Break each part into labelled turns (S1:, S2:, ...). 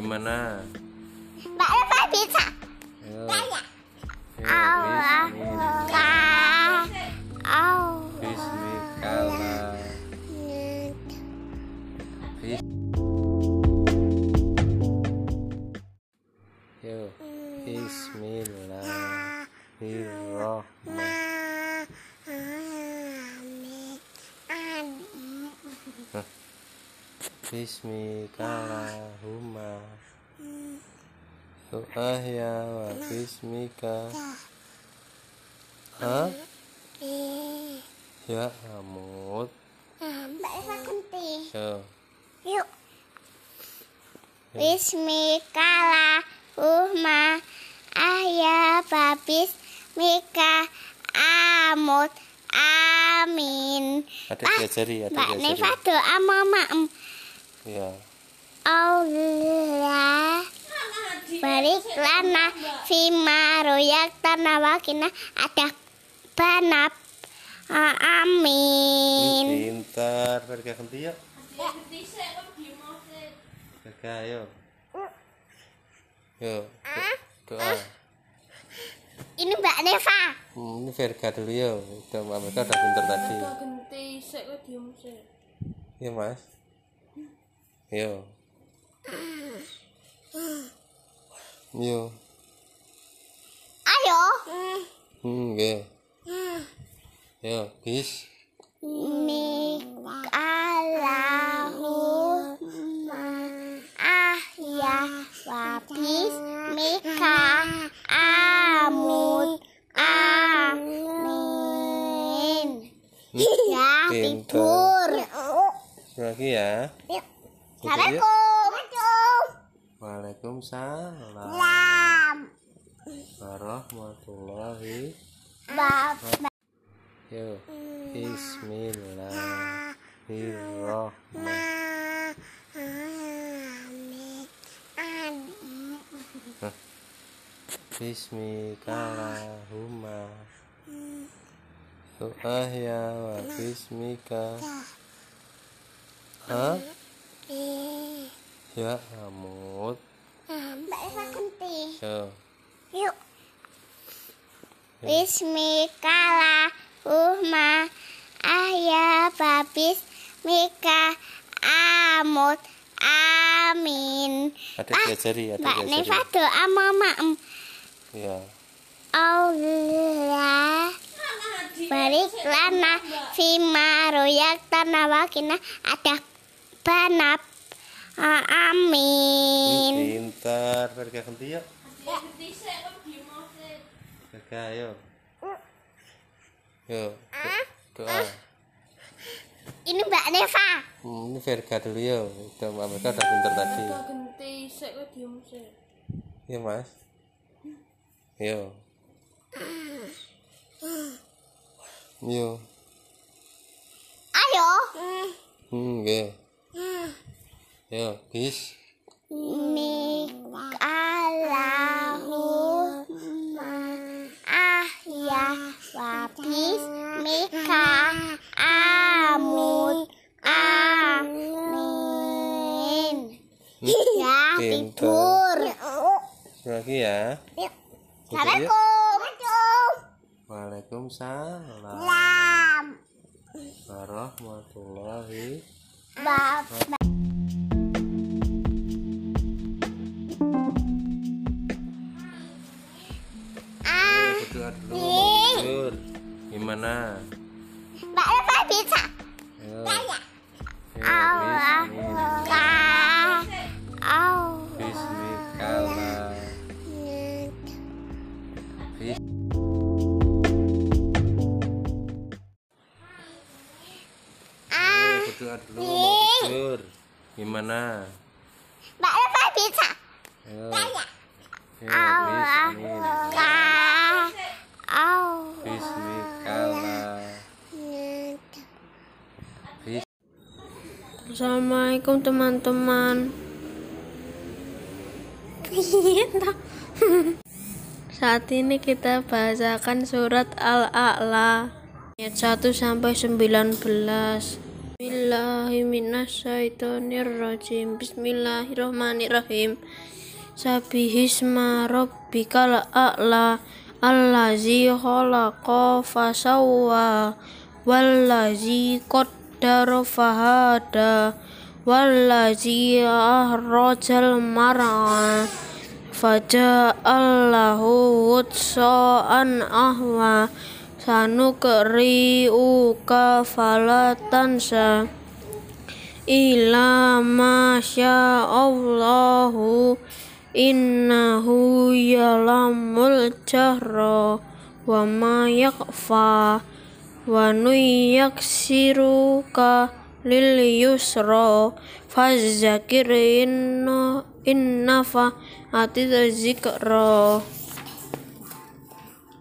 S1: Gimana?
S2: Mbak Eva bisa.
S1: Ayo. Ayo,
S2: Allah.
S1: bismillah.
S2: Allah.
S1: Bismillah. Bismikallahumma Doa ya wa bismika. Hah? Ya amut.
S2: Mbak Eva kunti.
S1: Yo.
S2: Yuk. Bismillahirrahmanirrahim. Ahya babis mika amut. Amin.
S1: Ada
S2: Ah,
S1: diajari, ada
S2: Mbak Neva doa mama em.
S1: Ya
S2: Allah barik lana fima royak tanah wakina ada banap. Ah, amin.
S1: Pintar, pergi ganti yuk. Pergi ayo Yo, doa
S2: ini Mbak Neva.
S1: Hmm, Ini Verga dulu yo Udah, Mbak Mega udah pintar tadi.
S3: Ganti sik kok diem sik.
S1: Iya mas Yo Yo
S2: ayo.
S1: Hmm, ya Yo, bis
S2: Mikalahumma ahya wabis mika amut amin. Ya tidur.
S1: Lagi ya.
S2: Yuk.
S1: Yuk.
S2: Assalamualaikum.
S1: Waalaikumsalam.
S2: Salam
S1: Warahmatullahi
S2: Bapak
S1: Yo. Bismillahirrahmanirrahim. Bismikallahumma. Doa ya wa bismika. Hah? Ya amut
S2: Mbak Eva kunti
S1: Yo
S2: Yuk. Bismillahirrahmanirrahim. Ahya babis mika amut amin.
S1: Ada
S2: Ah,
S1: diajari, ada
S2: Mbak
S1: diajari
S2: Neva doa mama em.
S1: Ya
S2: Allah barik lana fima royak tanah wakina ada banap Ah, amin.
S1: Pintar, pergi ganti yuk.
S3: Sik.
S1: Pergi ayo Yo Doa.
S2: Ini Mbak Neva.
S1: Hmm, Ini Verga dulu yo. Udah, Mbak Mega udah pintar tadi.
S3: Ganti sik kok diem sik.
S1: Iya mas. Yo. Yo.
S2: Ayo.
S1: Hmm, ya Yo, bis
S2: Mikalahumma ahya wabis mika amut amin ya tidur
S1: Lagi ya. Gitu, yuk.
S2: Assalamualaikum.
S1: Waalaikumsalam.
S2: Salam.
S1: Warahmatullahi
S2: Ah,
S1: Gimana?
S2: Mbak Eva bisa.
S1: Ayo
S2: Kayak.
S1: Yo,
S2: Allah. Allah.
S1: bismillah.
S3: Assalamualaikum teman-teman. Saat ini kita bacakan surat Al-A'la ayat 1 sampai 19. Bismillahirrahmanirrahim Bismillahirrahmanirrahim Sabihisma rabbikal a'la Allazi khalaqa fasawwa Wallazi qaddara fahada Wallazi ahrajal mar'a Faja'allahu wutsa'an ahwa Sanukri'uka falatansa Ila masya Allahu Innahu yalamul jahra Wa ma yakfa Wa nuyaksiruka lil yusra. Fazakir inna inna fa'ati zikra.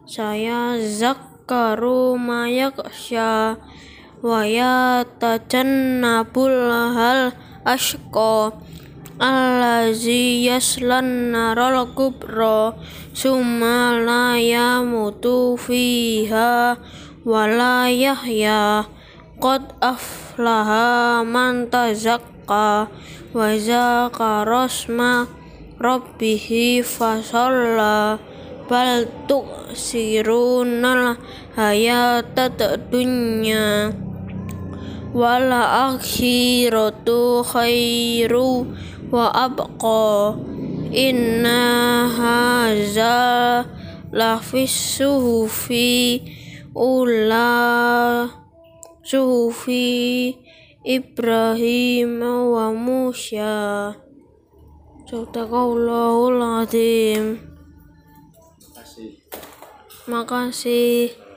S3: Saya zakaru mayaksya wa yatajannabul hal ashqa allazi yaslan naral kubra summa la yamutu fiha wa la yahya. Qad aflaha man tazakka wa zakara asma rabbihi fasalla. Bal tu'sirunal hayatad dunya wal akhiratu khairu wa abqa. Inna haza lafis suhufi ula suhufi Ibrahim wa Musa. Sadaqallahul azim.
S1: Kasih
S3: Makasih.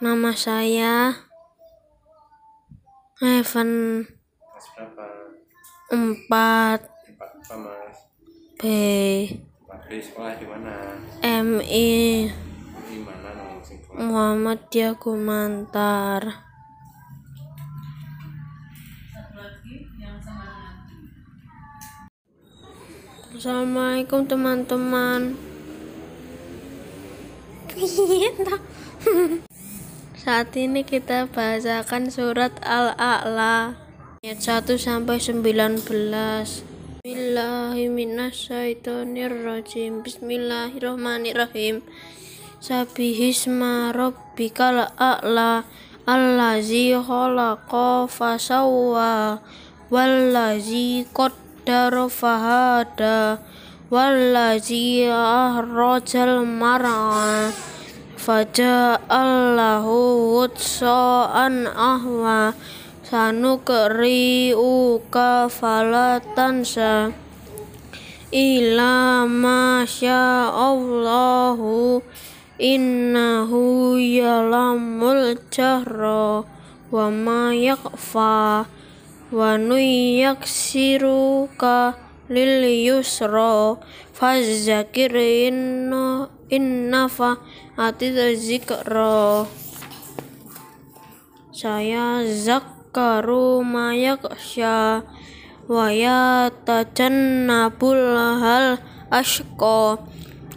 S1: nama saya
S3: Evan 4
S1: empat. Apa mas
S3: B
S1: Pak di sekolah di mana?
S3: MI
S1: di mana nong sekolah?
S3: Muhammadiyah Gumantar. Assalamualaikum teman-teman. Saat ini kita bacakan surat Al-A'la ayat 1 sampai 19. Bismillahirrahmanirrahim. Bismillahirrahmanirrahim. Sabihisma rabbikal a'la allazi khalaqa fasawwa wallazi qaddara fahada wallazi ahrajal mar'a faja'allahu wutsa'an ahwa sanukri'uka falatansa ila masya Allahu innahu yalamul jahra wa ma yakfa wa nuyaksiruka lil yusra fazakir inna inna fa'ati zikra. Saya zakaru mayaksya wa yatajannabul hal ashqa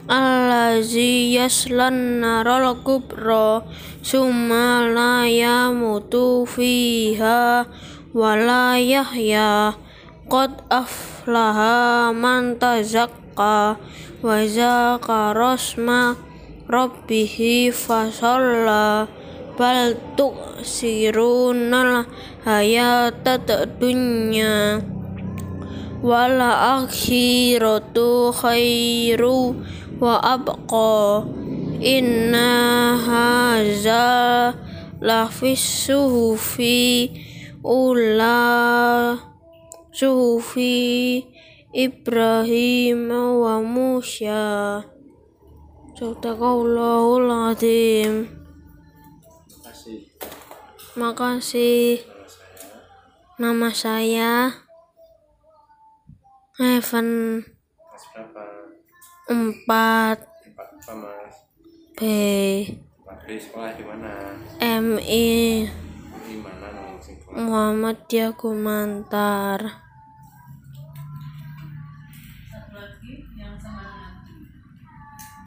S3: allazi yaslan naral kubra summa la yamutu fiha wa la yahya qad aflaha man tazakka wa zakara asma rabbihi fasalla bal tu'sirunal hayatad dunya wal akhiratu khairu wa abqa. Inna haza lafis suhufi ula suhufi Ibrahim wa Musa. Sadaqallahul azim Makasih.
S1: nama saya
S3: Evan
S1: kelas berapa
S3: 4
S1: empat
S3: B.
S1: Di sekolah di mana
S3: MI
S1: mana